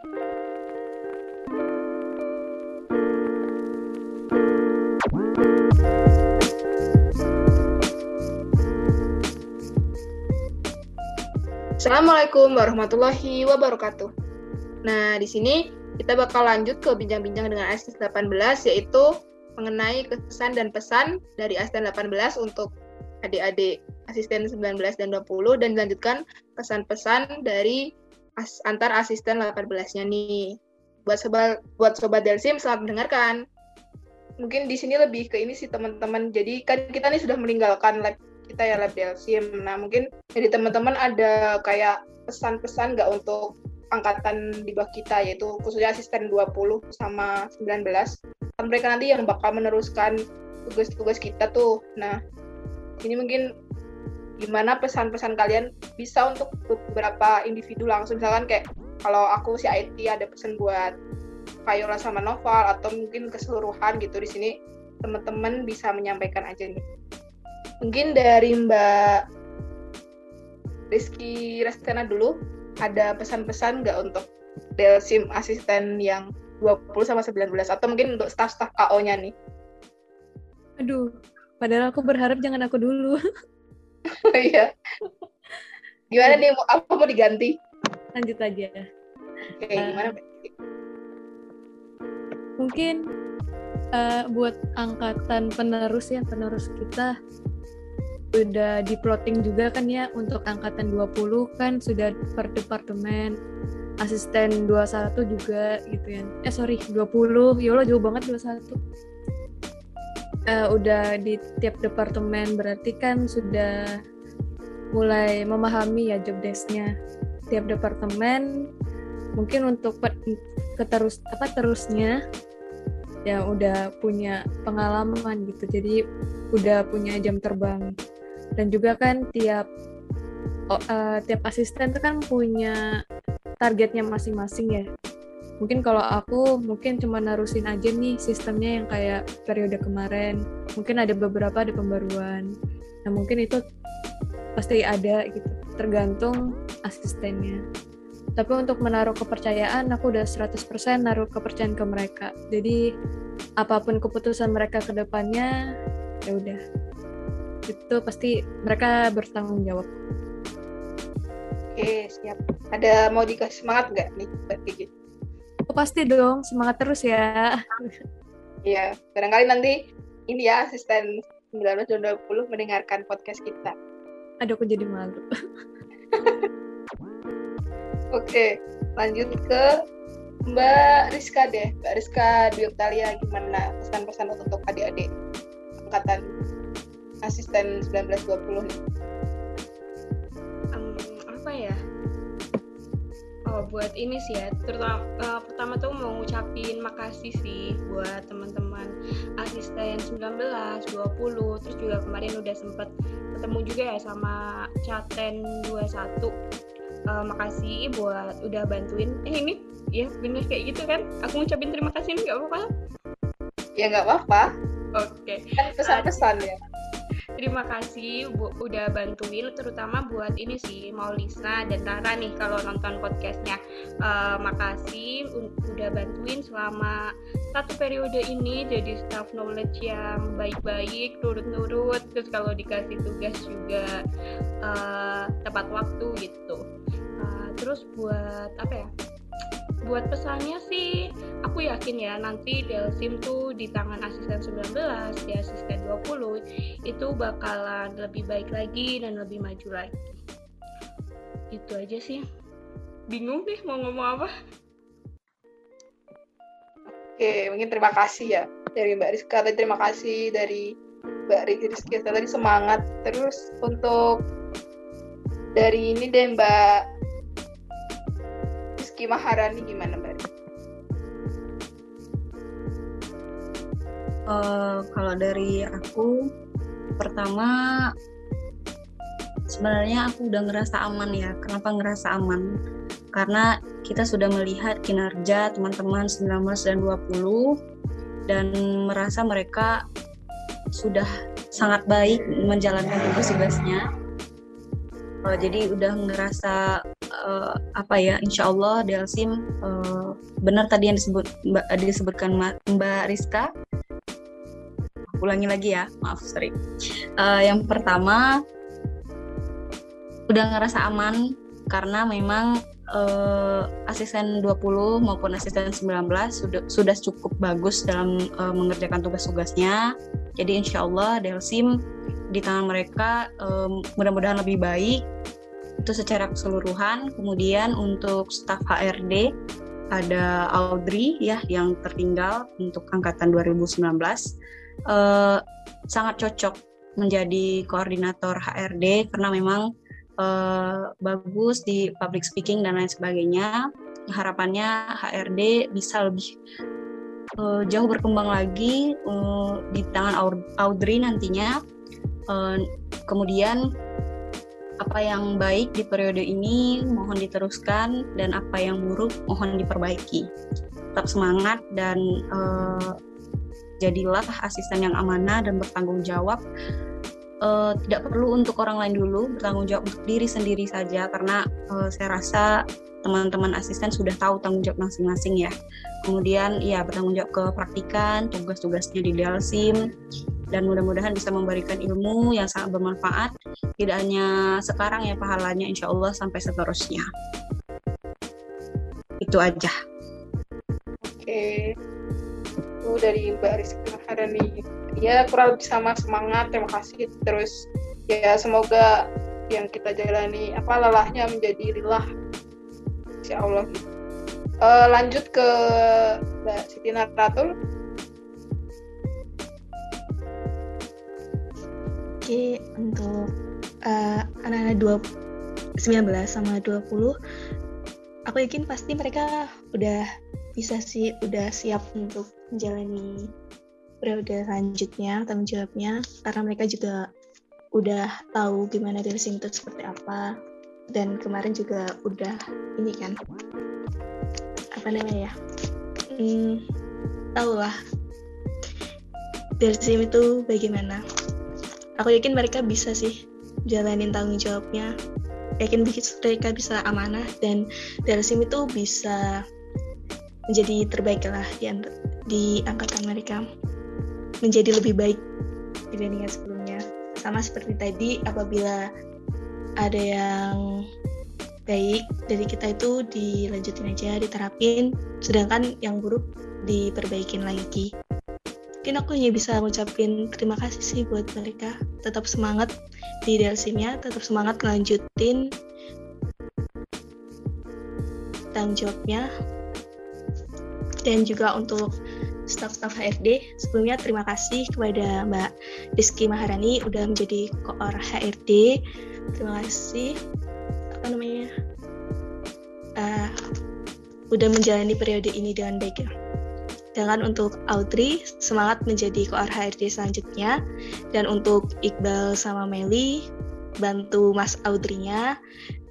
Assalamualaikum warahmatullahi wabarakatuh. Nah, di sini kita bakal lanjut ke bincang-bincang dengan ASIS 18 yaitu mengenai kesan dan pesan dari asisten 18 untuk adik-adik asisten 19 dan 20 dan dilanjutkan pesan-pesan dari as antar asisten 18-nya nih. Buat sobat buat sobat Delsim selamat mendengarkan. Mungkin di sini lebih ke ini sih teman-teman. Jadi kan kita nih sudah meninggalkan lab kita ya lab Delsim. Nah, mungkin jadi teman-teman ada kayak pesan-pesan nggak untuk angkatan di bawah kita yaitu khususnya asisten 20 sama 19 kan mereka nanti yang bakal meneruskan tugas-tugas kita tuh nah ini mungkin gimana pesan-pesan kalian bisa untuk beberapa individu langsung misalkan kayak kalau aku si IT ada pesan buat Kayola sama Noval atau mungkin keseluruhan gitu di sini teman-teman bisa menyampaikan aja nih Mungkin dari Mbak Rizky Restena dulu, ada pesan-pesan nggak untuk Delsim asisten yang 20 sama 19 atau mungkin untuk staff-staff KO-nya nih? Aduh, padahal aku berharap jangan aku dulu. Iya. gimana nih, apa mau diganti? Lanjut aja. Oke, okay, uh, gimana? Mungkin uh, buat angkatan penerus ya, penerus kita udah di plotting juga kan ya untuk angkatan 20 kan sudah per departemen asisten 21 juga gitu ya eh sorry 20 ya Allah jauh banget 21 uh, udah di tiap departemen berarti kan sudah mulai memahami ya job desknya. Tiap departemen mungkin untuk keterus apa terusnya ya udah punya pengalaman gitu. Jadi udah punya jam terbang. Dan juga kan tiap oh, uh, tiap asisten itu kan punya targetnya masing-masing ya mungkin kalau aku mungkin cuma narusin aja nih sistemnya yang kayak periode kemarin mungkin ada beberapa ada pembaruan nah mungkin itu pasti ada gitu tergantung asistennya tapi untuk menaruh kepercayaan aku udah 100% naruh kepercayaan ke mereka jadi apa pun keputusan mereka ke depannya ya udah itu pasti mereka bertanggung jawab. Oke, siap. Ada mau dikasih semangat nggak nih buat Gigi? Pasti dong, semangat terus ya. Iya, barangkali nanti ini ya asisten 1920 mendengarkan podcast kita. Aduh, aku jadi malu. Oke, lanjut ke Mbak Rizka deh. Mbak Rizka Dwi Oktalia, gimana pesan-pesan untuk adik-adik angkatan asisten 1920 nih? Oh, buat ini sih ya, terutama uh, pertama tuh mau ngucapin makasih sih buat teman-teman asisten 19, 20, terus juga kemarin udah sempet ketemu juga ya sama Caten 21. Uh, makasih buat udah bantuin. Eh ini ya bener kayak gitu kan? Aku ngucapin terima kasih nggak apa-apa? Ya nggak apa-apa. Oke. Okay. Kan pesan-pesan ya terima kasih bu, udah bantuin terutama buat ini sih Maulisa dan Rara nih kalau nonton podcastnya. Uh, makasih udah bantuin selama satu periode ini jadi staff knowledge yang baik-baik turut-turut terus kalau dikasih tugas juga uh, tepat waktu gitu. Uh, terus buat apa ya buat pesannya sih aku yakin ya nanti Delsim tuh di tangan asisten 19 di asisten 20 itu bakalan lebih baik lagi dan lebih maju lagi. Itu aja sih. Bingung deh mau ngomong apa. Oke mungkin terima kasih ya dari Mbak Rizka tadi terima kasih dari Mbak Rizky tadi semangat terus untuk dari ini deh Mbak Rizky Maharani gimana Mbak? Uh, kalau dari aku pertama sebenarnya aku udah ngerasa aman ya. Kenapa ngerasa aman? Karena kita sudah melihat kinerja teman-teman 19 dan 20 dan merasa mereka sudah sangat baik menjalankan tugas-tugasnya. Uh, jadi udah ngerasa uh, apa ya insya Allah Delsim uh, benar tadi yang disebut Mbak disebutkan Mbak Rizka. Ulangi lagi ya maaf sorry. Uh, yang pertama udah ngerasa aman karena memang uh, asisten 20 maupun asisten 19 sudah sudah cukup bagus dalam uh, mengerjakan tugas-tugasnya. Jadi insya Allah Delsim di tangan mereka um, mudah-mudahan lebih baik itu secara keseluruhan. Kemudian untuk staf HRD ada Audrey ya yang tertinggal untuk angkatan 2019 uh, sangat cocok menjadi koordinator HRD karena memang uh, bagus di public speaking dan lain sebagainya. Harapannya HRD bisa lebih uh, jauh berkembang lagi uh, di tangan Audrey nantinya. Eh, kemudian apa yang baik di periode ini mohon diteruskan dan apa yang buruk mohon diperbaiki. Tetap semangat dan uh, jadilah asisten yang amanah dan bertanggung jawab. Uh, tidak perlu untuk orang lain dulu, bertanggung jawab untuk diri sendiri saja karena uh, saya rasa teman-teman asisten sudah tahu tanggung jawab masing-masing ya. Kemudian ya bertanggung jawab ke praktikan, tugas-tugasnya di Delsim, dan mudah-mudahan bisa memberikan ilmu yang sangat bermanfaat tidak hanya sekarang ya pahalanya insya Allah sampai seterusnya. Itu aja. Oke. Itu dari Mbak Rizky Maharani. Ya kurang lebih sama semangat. Terima kasih. Terus ya semoga yang kita jalani apa lelahnya menjadi rilah insya Allah. Uh, lanjut ke Mbak Siti Naratul Untuk uh, anak-anak 19 sama 20, aku yakin pasti mereka udah bisa sih, udah siap untuk menjalani periode selanjutnya, tanggung jawabnya, karena mereka juga udah tahu gimana racing itu seperti apa, dan kemarin juga udah ini kan, apa namanya ya, hmm, tahu lah, racing itu bagaimana aku yakin mereka bisa sih jalanin tanggung jawabnya. Yakin mereka bisa amanah dan dari sini tuh bisa menjadi terbaik lah di, di angkatan mereka. Menjadi lebih baik dibandingkan sebelumnya. Sama seperti tadi apabila ada yang baik dari kita itu dilanjutin aja diterapin. Sedangkan yang buruk diperbaikin lagi mungkin aku hanya bisa ngucapin terima kasih sih buat mereka. Tetap semangat di Delsimnya tetap semangat ngelanjutin tanggung jawabnya. Dan juga untuk staf-staf HRD sebelumnya terima kasih kepada Mbak Rizky Maharani udah menjadi koor HRD terima kasih apa namanya uh, udah menjalani periode ini dengan baik ya dengan untuk Audrey, semangat menjadi koor HRD selanjutnya. Dan untuk Iqbal sama Meli, bantu Mas Audrey-nya.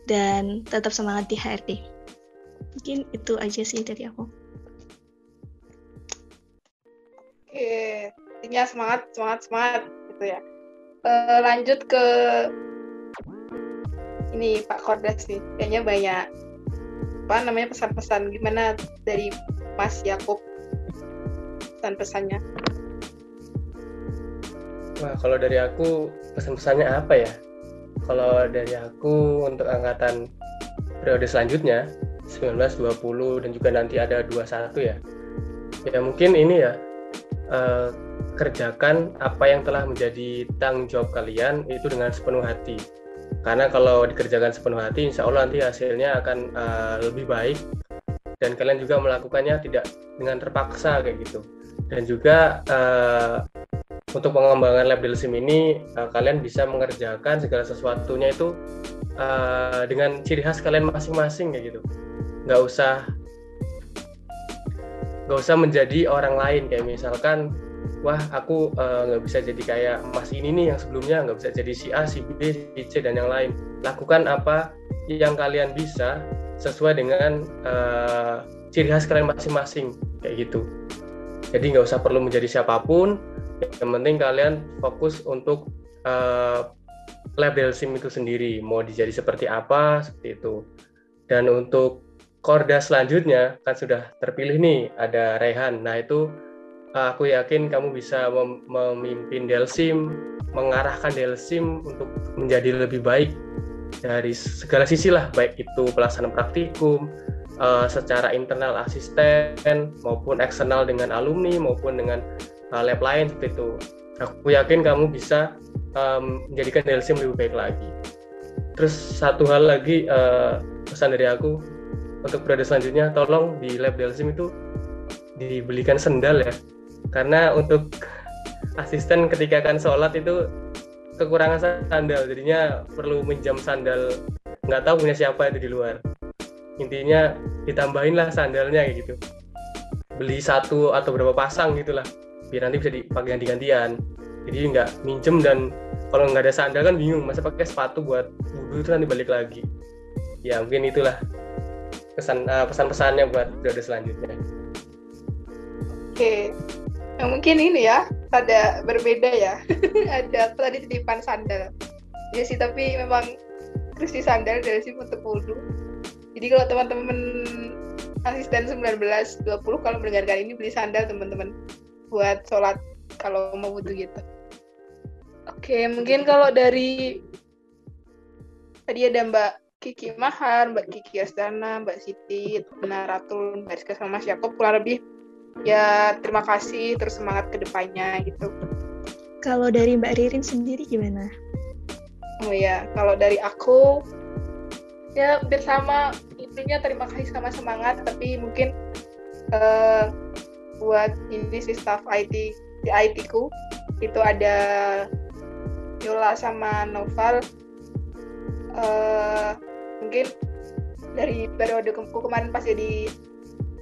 Dan tetap semangat di HRD. Mungkin itu aja sih dari aku. Oke, intinya semangat, semangat, semangat gitu ya. Uh, lanjut ke ini Pak Kordas nih, kayaknya banyak apa namanya pesan-pesan gimana dari Mas Yakub pesan-pesannya? Wah, kalau dari aku pesan-pesannya apa ya? Kalau dari aku untuk angkatan periode selanjutnya 19, 20 dan juga nanti ada 21 ya. Ya mungkin ini ya uh, kerjakan apa yang telah menjadi tanggung jawab kalian itu dengan sepenuh hati. Karena kalau dikerjakan sepenuh hati, insya Allah nanti hasilnya akan uh, lebih baik dan kalian juga melakukannya tidak dengan terpaksa kayak gitu dan juga uh, untuk pengembangan lab sim ini uh, kalian bisa mengerjakan segala sesuatunya itu uh, dengan ciri khas kalian masing-masing kayak gitu. Nggak usah nggak usah menjadi orang lain. Kayak misalkan wah aku nggak bisa jadi kayak mas ini nih yang sebelumnya nggak bisa jadi si A si B si C dan yang lain. Lakukan apa yang kalian bisa sesuai dengan uh, ciri khas kalian masing-masing kayak gitu jadi nggak usah perlu menjadi siapa pun. Yang penting kalian fokus untuk uh, lab sim itu sendiri. Mau dijadi seperti apa seperti itu. Dan untuk korda selanjutnya kan sudah terpilih nih ada Rehan. Nah itu aku yakin kamu bisa mem memimpin Delsim, mengarahkan Delsim untuk menjadi lebih baik dari segala sisi lah, baik itu pelaksanaan praktikum, uh, secara internal asisten maupun eksternal dengan alumni maupun dengan uh, lab lain seperti itu. Aku yakin kamu bisa um, menjadikan Delsim lebih baik lagi. Terus satu hal lagi uh, pesan dari aku untuk periode selanjutnya tolong di lab Delsim itu dibelikan sendal ya karena untuk asisten ketika akan sholat itu kekurangan sandal jadinya perlu minjam sandal nggak tahu punya siapa itu di luar intinya ditambahin lah sandalnya kayak gitu. Beli satu atau berapa pasang gitulah biar nanti bisa dipakai ganti-gantian. Jadi nggak minjem dan kalau nggak ada sandal kan bingung masa pakai sepatu buat wudhu itu nanti balik lagi. Ya mungkin itulah pesan uh, pesan-pesannya buat periode selanjutnya. Oke yang mungkin ini ya ada berbeda ya. Ada tadi titipan sandal. Ya sih tapi memang krisis sandal dari sih untuk wudhu jadi kalau teman-teman asisten 19 20 kalau mendengarkan ini beli sandal teman-teman buat sholat kalau mau wudhu gitu. Oke, mungkin kalau dari tadi ada Mbak Kiki Mahar, Mbak Kiki Astana, Mbak Siti, Naratul, Mbak Rizka sama Mas Yakob kurang lebih ya terima kasih terus semangat ke depannya gitu. Kalau dari Mbak Ririn sendiri gimana? Oh ya, kalau dari aku ya bersama intinya terima kasih sama semangat tapi mungkin uh, buat ini si staff IT di IT ku itu ada Yola sama Noval. Uh, mungkin dari periode ke kemarin pas jadi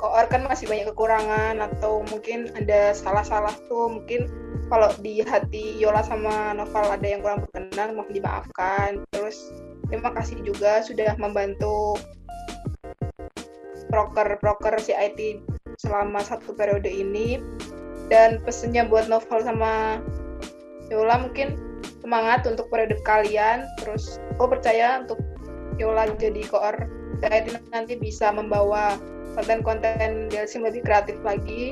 koor kan masih banyak kekurangan atau mungkin ada salah-salah tuh mungkin kalau di hati Yola sama Noval ada yang kurang berkenan mohon dimaafkan. Terus terima kasih juga sudah membantu proker-proker CIT selama satu periode ini. Dan pesennya buat novel sama Yola mungkin semangat untuk periode kalian. Terus aku percaya untuk Yola jadi koor CIT nanti bisa membawa konten-konten DLC lebih kreatif lagi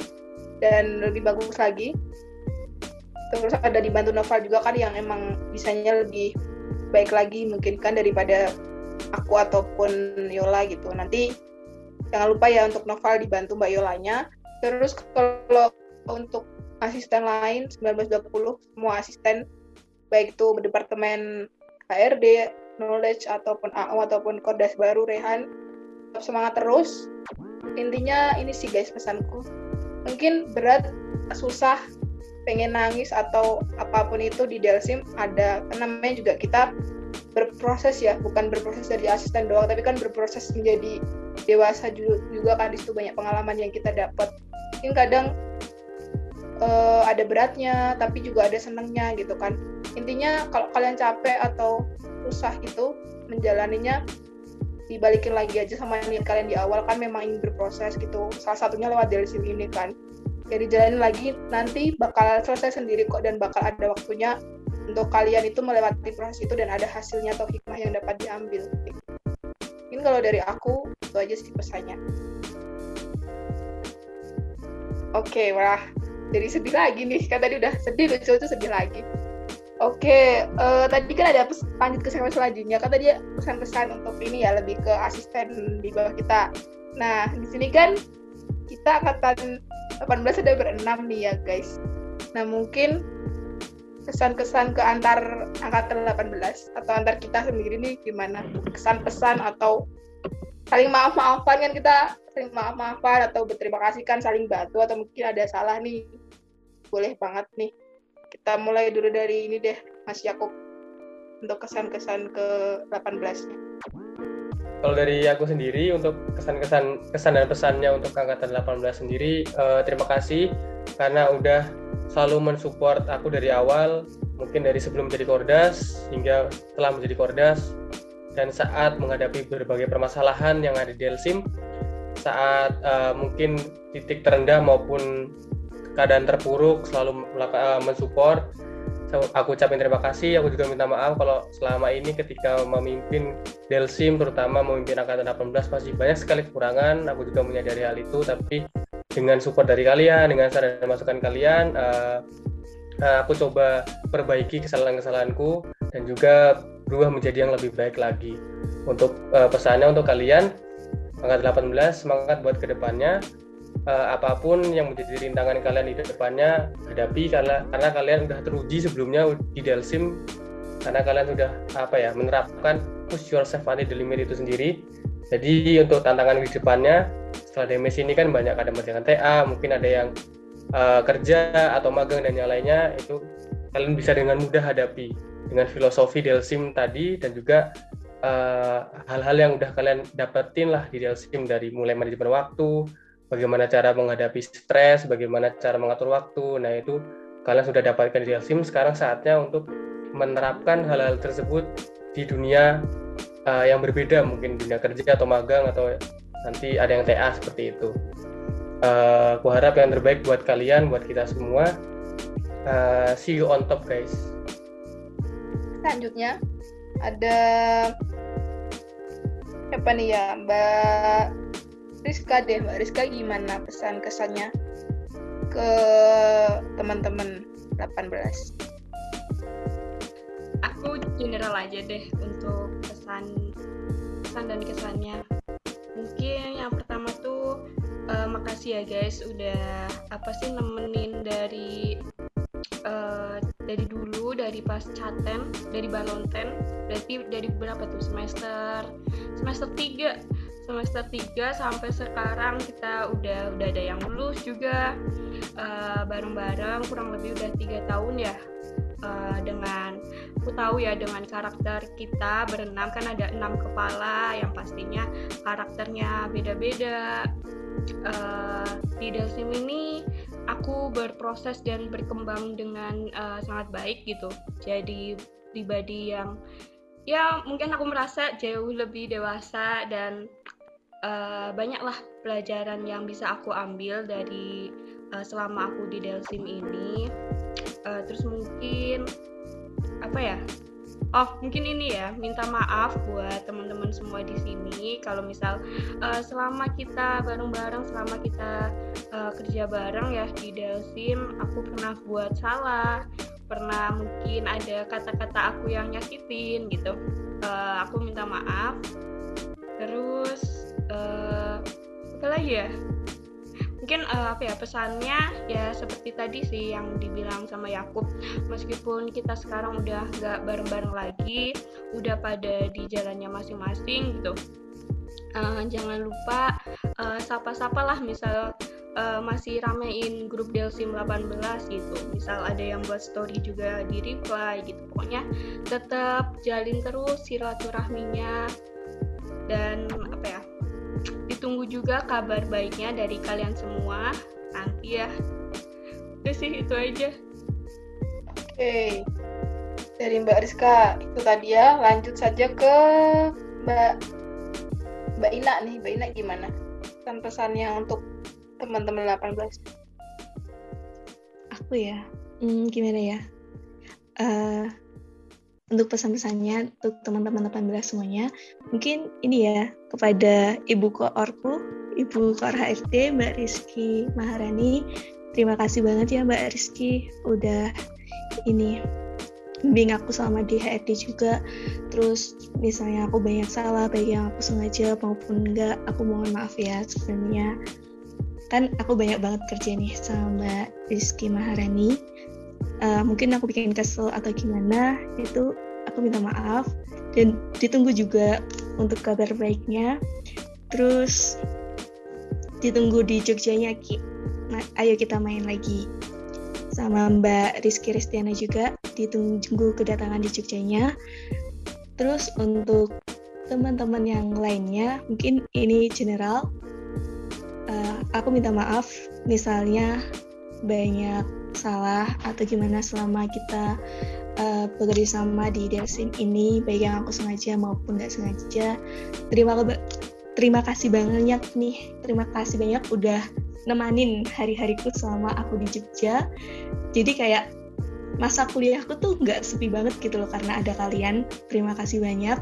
dan lebih bagus lagi terus ada dibantu novel juga kan yang emang bisanya lebih baik lagi mungkin kan daripada aku ataupun Yola gitu. Nanti jangan lupa ya untuk novel dibantu Mbak Yolanya. Terus kalau untuk asisten lain 1920 semua asisten baik itu departemen HRD knowledge ataupun AO ataupun Kordas baru Rehan semangat terus. Intinya ini sih guys pesanku. Mungkin berat susah pengen nangis atau apa pun itu di Delsim ada namanya juga kita berproses ya bukan berproses dari asisten doang tapi kan berproses menjadi dewasa juga, juga kan di situ banyak pengalaman yang kita dapat mungkin kadang uh, ada beratnya tapi juga ada senangnya gitu kan. Intinya kalau kalian capek atau susah itu menjalaninya dibalikin lagi aja sama niat kalian di awal kan memang ingin berproses gitu. Salah satunya lewat Delsim ini kan ya dijalanin lagi nanti bakal selesai sendiri kok dan bakal ada waktunya untuk kalian itu melewati proses itu dan ada hasilnya atau hikmah yang dapat diambil. Mungkin kalau dari aku itu aja sih pesannya. Oke okay, wah jadi sedih lagi nih. Kan tadi udah sedih lucu itu sedih lagi. Oke okay, uh, eh, tadi kan ada lanjut ke segmen selanjutnya. Kan tadi pesan-pesan untuk ini ya lebih ke asisten di bawah kita. Nah di sini kan kita angkatan 18 ada berenam nih ya guys. Nah mungkin kesan-kesan ke antar angkatan 18 atau antar kita sendiri nih gimana? Kesan pesan atau saling maaf-maafan kan kita saling maaf-maafan atau berterima kasih kan saling bantu atau mungkin ada salah nih. Boleh banget nih. Kita mulai dulu dari ini deh Mas Yakob untuk kesan-kesan ke 18-nya kalau dari aku sendiri untuk kesan-kesan kesan dan pesannya untuk angkatan 18 sendiri uh, terima kasih karena udah selalu mensupport aku dari awal mungkin dari sebelum jadi kordas hingga setelah menjadi kordas dan saat menghadapi berbagai permasalahan yang ada di Delsim saat uh, mungkin titik terendah maupun keadaan terpuruk selalu uh, mensupport aku ucapin terima kasih aku juga minta maaf kalau selama ini ketika memimpin Delsim terutama memimpin angkatan 18 masih banyak sekali kekurangan. Aku juga menyadari hal itu tapi dengan support dari kalian dengan saran dan masukan kalian uh, uh, aku coba perbaiki kesalahan-kesalahanku dan juga berubah menjadi yang lebih baik lagi. Untuk uh, pesannya untuk kalian angkatan 18 semangat buat ke depannya uh, apa pun yang menjadi rintangan kalian di depannya hadapi karena karena kalian sudah teruji sebelumnya di Delsim karena kalian sudah apa ya menerapkan push yourself under the limit itu sendiri. Jadi untuk tantangan di depannya setelah DMS ini kan banyak ada dengan TA mungkin ada yang uh, kerja atau magang dan yang lainnya itu kalian bisa dengan mudah hadapi dengan filosofi Delsim tadi dan juga eh, hal-hal uh, yang udah kalian dapetin lah di Delsim dari mulai manajemen waktu bagaimana cara menghadapi stres, bagaimana cara mengatur waktu. Nah, itu kalian sudah dapatkan di Delsim. Sekarang saatnya untuk menerapkan hal-hal tersebut di dunia uh, yang berbeda, mungkin dunia kerja atau magang atau nanti ada yang TA seperti itu. Uh, aku harap yang terbaik buat kalian, buat kita semua. Uh, see you on top, guys. Selanjutnya ada siapa nih ya, Mbak Rizka deh Mbak Rizka gimana pesan kesannya ke teman-teman 18 aku general aja deh untuk pesan pesan dan kesannya. Mungkin yang pertama tuh uh, makasih ya guys udah apa sih nemenin dari uh, dari dulu dari pas caten dari balonten berarti dari berapa tuh? Semester semester 3 semester 3 sampai sekarang kita udah udah ada yang lulus juga eh, bareng-bareng kurang lebih udah tiga tahun ya uh, dengan aku tahu ya dengan karakter kita berenam kan ada enam kepala yang pastinya karakternya beda-beda. Uh, di Delsim ini aku berproses dan berkembang dengan uh, sangat baik gitu. Jadi pribadi yang ya mungkin aku merasa jauh lebih dewasa dan uh, banyaklah pelajaran yang bisa aku ambil dari uh, selama aku di Delsim ini. Uh, terus mungkin apa ya? Oh, mungkin ini ya, minta maaf buat teman-teman semua di sini kalau misal uh, selama kita bareng-bareng, selama kita uh, kerja bareng ya di Delsim, aku pernah buat salah, pernah mungkin ada kata-kata aku yang nyakitin gitu. Uh, aku minta maaf. Terus uh, apa lagi ya? Mungkin uh, apa ya pesannya ya seperti tadi sih yang dibilang sama Yakub. Meskipun kita sekarang udah nggak bareng-bareng lagi udah pada di jalannya masing-masing gitu. Uh, jangan lupa uh, sapa-sapa lah misal uh, masih ramein grup Delsim 18 gitu. Misal ada yang buat story juga di reply gitu. Pokoknya tetap jalin terus silaturahminya. Dan apa ya ditunggu juga kabar baiknya dari kalian semua. Nanti ya. Udah sih itu aja. Oke. Dari Mbak Rizka itu tadi ya. Lanjut saja ke Mbak Mbak Ina nih. Mbak Ina gimana? Pesan-pesannya untuk teman-teman 18 aku ya? Hmm, gimana ya? Uh, untuk pesan-pesannya untuk teman-teman 18 semuanya mungkin ini ya kepada ibu koorku ibu koor HRD Mbak Rizky Maharani. Terima kasih banget ya Mbak Rizky udah ini bimbing aku selama di HRD juga. Terus misalnya aku banyak salah baik yang aku sengaja maupun enggak aku mohon maaf ya sebenarnya. Kan aku banyak banget kerja nih sama Mbak Rizky Maharani. Uh, mungkin aku bikin kesel atau gimana itu aku minta maaf. Dan ditunggu juga untuk kabar baiknya. Terus ditunggu di Jogjanya Ki. Nah, ayo kita main lagi. Sama Mbak Rizky Ristiana juga ditunggu kedatangan di Jogjanya. Terus untuk teman-teman yang lainnya mungkin ini general uh, aku minta maaf misalnya banyak salah atau gimana selama kita uh, bekerja sama di Delsim ini baik yang aku sengaja maupun nggak sengaja terima terima kasih banyak nih terima kasih banyak udah nemanin hari-hariku selama aku di Jogja jadi kayak masa kuliahku tuh nggak sepi banget gitu loh karena ada kalian. Terima kasih banyak.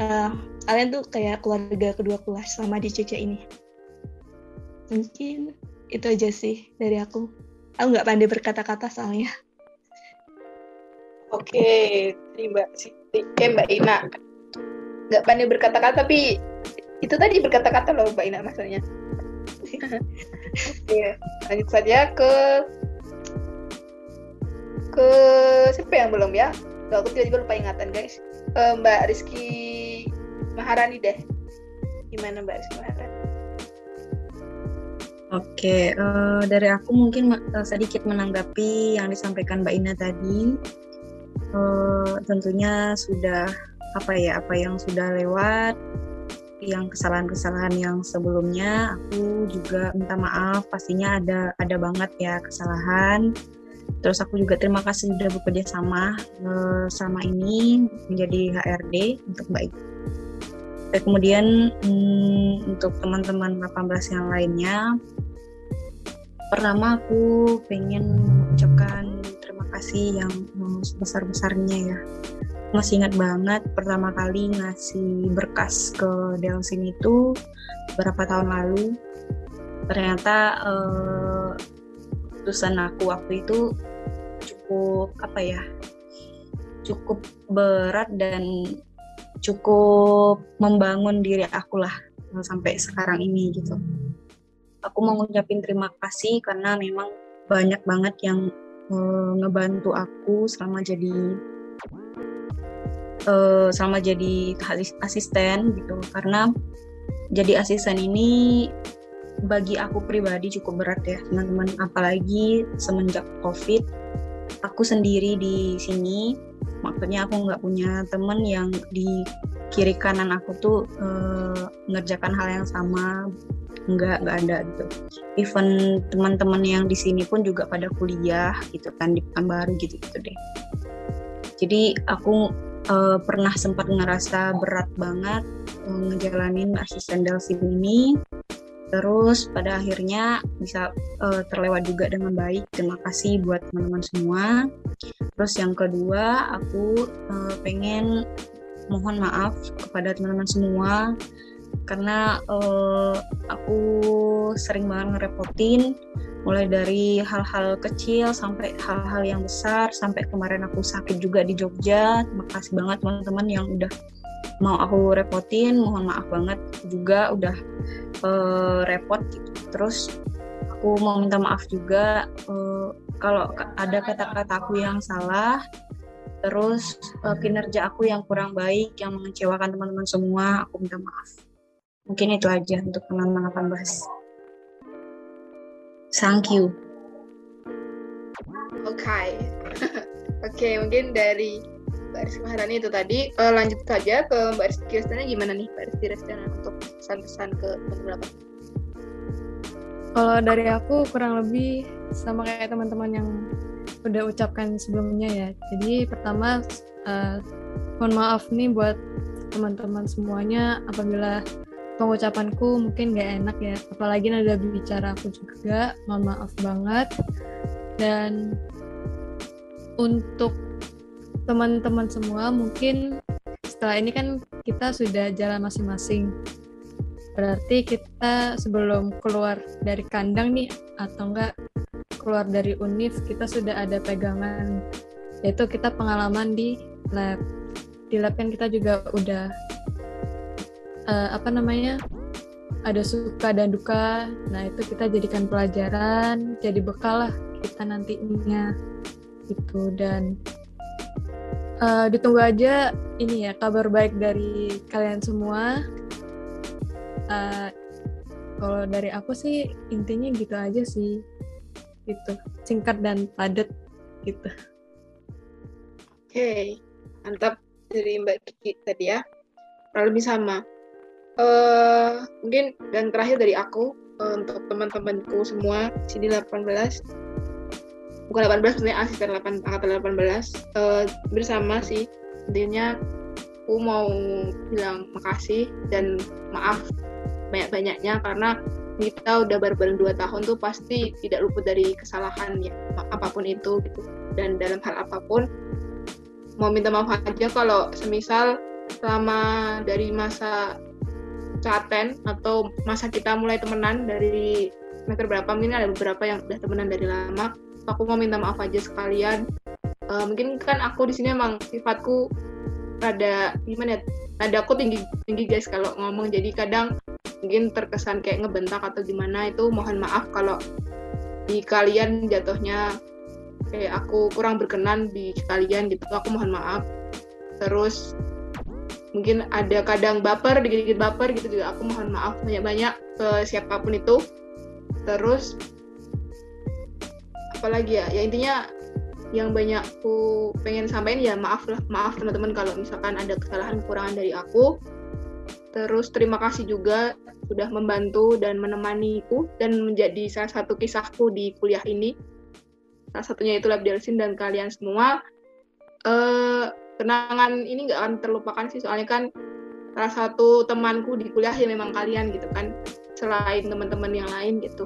Uh, kalian tuh kayak keluarga kedua kelas selama di Jogja ini. Mungkin itu aja sih dari aku. Aku nggak pandai berkata-kata soalnya. Oke, terima kasih Oke, Mbak Ina. Nggak pandai berkata-kata, tapi itu tadi berkata-kata loh Mbak Ina maksudnya. Oke, lanjut saja ke ke siapa yang belum ya? Tuh, aku tiba-tiba lupa ingatan guys. Uh, Mbak Rizky Maharani deh. Gimana Mbak Rizky Maharani? Oke, uh, dari aku mungkin uh, sedikit menanggapi yang disampaikan Mbak Ina tadi. Uh, tentunya sudah apa ya apa yang sudah lewat yang kesalahan-kesalahan yang sebelumnya aku juga minta maaf pastinya ada ada banget ya kesalahan. Terus aku juga terima kasih sudah bekerja sama uh, selama ini menjadi HRD untuk baik. Dan kemudian hmm, untuk teman-teman 18 yang lainnya pertama aku pengen mengucapkan kasih yang sebesar-besarnya ya? Masih ingat banget pertama kali ngasih berkas ke Delsin itu beberapa tahun lalu. Ternyata keputusan aku waktu itu cukup apa ya cukup berat dan cukup membangun diri aku lah sampai sekarang ini gitu. Aku mau ngucapin terima kasih karena memang banyak banget yang uh, ngebantu aku selama jadi uh, sama jadi asisten gitu. Karena jadi asisten ini bagi aku pribadi cukup berat ya teman-teman. Apalagi semenjak covid aku sendiri di sini. Maksudnya aku nggak punya temen yang di kiri kanan aku tuh uh, mengerjakan hal yang sama nggak nggak ada gitu. Even teman-teman yang di sini pun juga pada kuliah gitu kan di baru gitu gitu deh. Jadi aku uh, pernah sempat ngerasa berat banget uh, ngejalanin asisten Delsin ini. Terus pada akhirnya bisa uh, terlewat juga dengan baik. Terima kasih buat teman-teman semua. Terus yang kedua aku uh, pengen mohon maaf kepada teman-teman semua karena uh, aku sering banget ngerepotin mulai dari hal-hal kecil sampai hal-hal yang besar sampai kemarin aku sakit juga di Jogja. Terima kasih banget teman-teman yang udah mau aku repotin. Mohon maaf banget juga udah uh, repot gitu. terus aku mau minta maaf juga uh, kalau ada kata-kata aku yang salah terus uh, kinerja aku yang kurang baik yang mengecewakan teman-teman semua aku minta maaf mungkin itu aja untuk teman-teman 18 Thank you. Oke, okay. oke okay, mungkin dari Mbak Rizky Maharani itu tadi uh, lanjut saja ke Mbak Rizky Restana gimana nih Mbak Rizky Restana untuk pesan-pesan ke teman-teman Kalau dari aku kurang lebih sama kayak teman-teman yang udah ucapkan sebelumnya ya. Jadi pertama uh, mohon maaf nih buat teman-teman semuanya apabila pengucapanku mungkin gak enak ya. Apalagi nada bicara aku juga mohon maaf banget. Dan untuk teman-teman semua mungkin setelah ini kan kita sudah jalan masing-masing. Berarti kita sebelum keluar dari kandang nih atau enggak keluar dari univ kita sudah ada pegangan. Yaitu kita pengalaman di lab. Di lab kan kita juga udah uh, apa namanya ada suka dan duka nah itu kita jadikan pelajaran jadi bekal lah kita nantinya gitu. Dan uh, ditunggu aja ini ya kabar baik dari kalian semua. Uh, kalau dari aku sih intinya gitu aja sih gitu. Singkat dan padat gitu. Oke okay. mantap dari Mbak Kiki tadi ya. Kurang lebih sama uh, mungkin dan terakhir dari aku uh, untuk teman-temanku semua sini 18 bukan 18 sebenarnya asisten 8 angkatan 18 uh, bersama sih intinya aku mau bilang makasih dan maaf banyak-banyaknya karena kita udah bareng-bareng dua tahun tuh pasti tidak luput dari kesalahan ya apa pun itu gitu. Dan dalam hal apa pun mau minta maaf aja kalau semisal selama dari masa caten atau masa kita mulai temenan dari semester berapa? Mungkin ada beberapa yang udah temenan dari lama. Aku mau minta maaf aja sekalian. Uh, mungkin kan aku di sini emang sifatku ada gimana ya ada aku tinggi tinggi guys kalau ngomong. Jadi kadang mungkin terkesan kayak ngebentak atau gimana itu mohon maaf kalau di kalian jatuhnya kayak aku kurang berkenan di kalian gitu. Aku mohon maaf. Terus mungkin ada kadang baper dikit-dikit baper gitu juga. Aku mohon maaf banyak-banyak ke siapa pun itu. Terus apalagi ya? Ya intinya yang banyak aku pengen sampaikan ya maaf lah. Maaf teman-teman kalau misalkan ada kesalahan kekurangan dari aku. Terus terima kasih juga sudah membantu dan menemaniku dan menjadi salah satu kisahku di kuliah ini. Salah satunya itu Lab Delsin dan kalian semua. Uh, kenangan ini nggak akan terlupakan sih soalnya kan salah satu temanku di kuliah ya memang kalian gitu kan selain teman-teman yang lain gitu.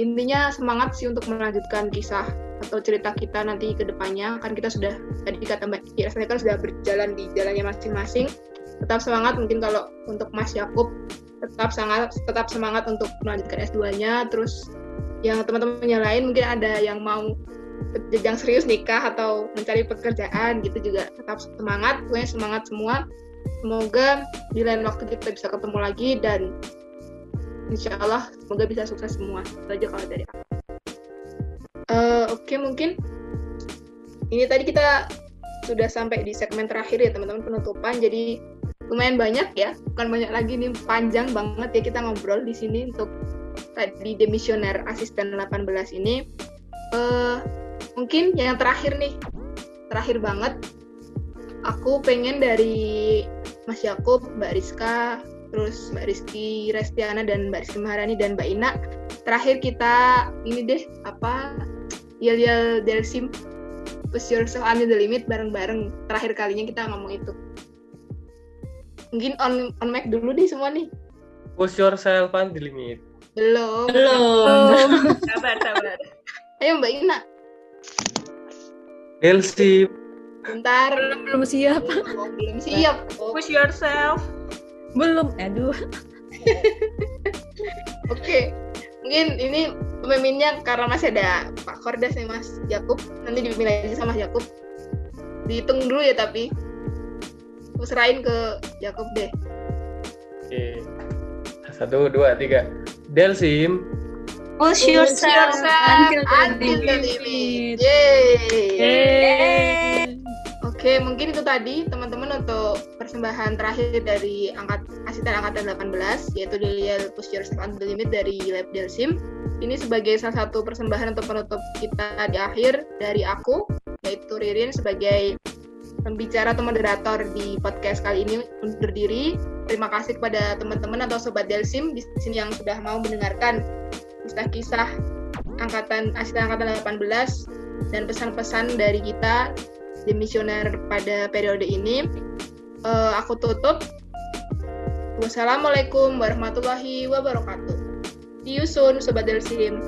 Intinya semangat sih untuk melanjutkan kisah atau cerita kita nanti ke depannya. Kan kita sudah tadi kata Mbak Kira kan sudah berjalan di jalannya masing-masing. Tetap semangat mungkin kalau untuk Mas Yakub tetap sangat tetap semangat untuk melanjutkan S2-nya terus yang teman-teman yang lain mungkin ada yang mau jenjang serius nikah atau mencari pekerjaan gitu juga tetap semangat pokoknya semangat semua. Semoga di lain waktu kita bisa ketemu lagi dan insya Allah semoga bisa sukses semua. Itu aja kalau dari aku. Uh, oke okay, mungkin ini tadi kita sudah sampai di segmen terakhir ya teman-teman penutupan. Jadi lumayan banyak ya, bukan banyak lagi nih, panjang banget ya kita ngobrol di sini untuk tadi demisioner asisten 18 ini. Uh, mungkin yang terakhir nih, terakhir banget, aku pengen dari Mas Yakub, Mbak Rizka, terus Mbak Rizky Restiana dan Mbak Rizky Maharani dan Mbak Ina. Terakhir kita ini deh apa? Yel Yel Delsim Push Yourself Under the Limit bareng-bareng. Terakhir kalinya kita ngomong itu. Mungkin on on mic dulu nih semua nih. Push yourself on the limit. Belum. Belum. Sabar sabar. Ayo mbak Ina Elsie bentar. Belum belum siap. Oh, belum siap. Oh. push yourself. Belum aduh. Oke. Okay. mungkin ini pemimpinnya karena masih ada Pak Kordas nih Mas Jakub nanti dipimpin aja sama Jakub dihitung dulu ya tapi. Aku serahin ke Jacob deh. Oke. Satu dua tiga. Delsim push yourself, until, until the limit Yeay. Oke, mungkin itu tadi teman-teman untuk persembahan terakhir dari angkat asisten angkatan 18 yaitu Delia Push Yourself Until the Limit dari Lab Delsim. Ini sebagai salah satu persembahan untuk penutup kita di akhir dari aku yaitu Ririn sebagai pembicara atau moderator di podcast kali ini undur diri. Terima kasih kepada teman-teman atau sobat Delsim di sini yang sudah mau mendengarkan kisah-kisah angkatan asisten angkatan 18 dan pesan-pesan dari kita di misioner pada periode ini. Uh, aku tutup. Wassalamualaikum warahmatullahi wabarakatuh. See you soon, Sobat Delsim.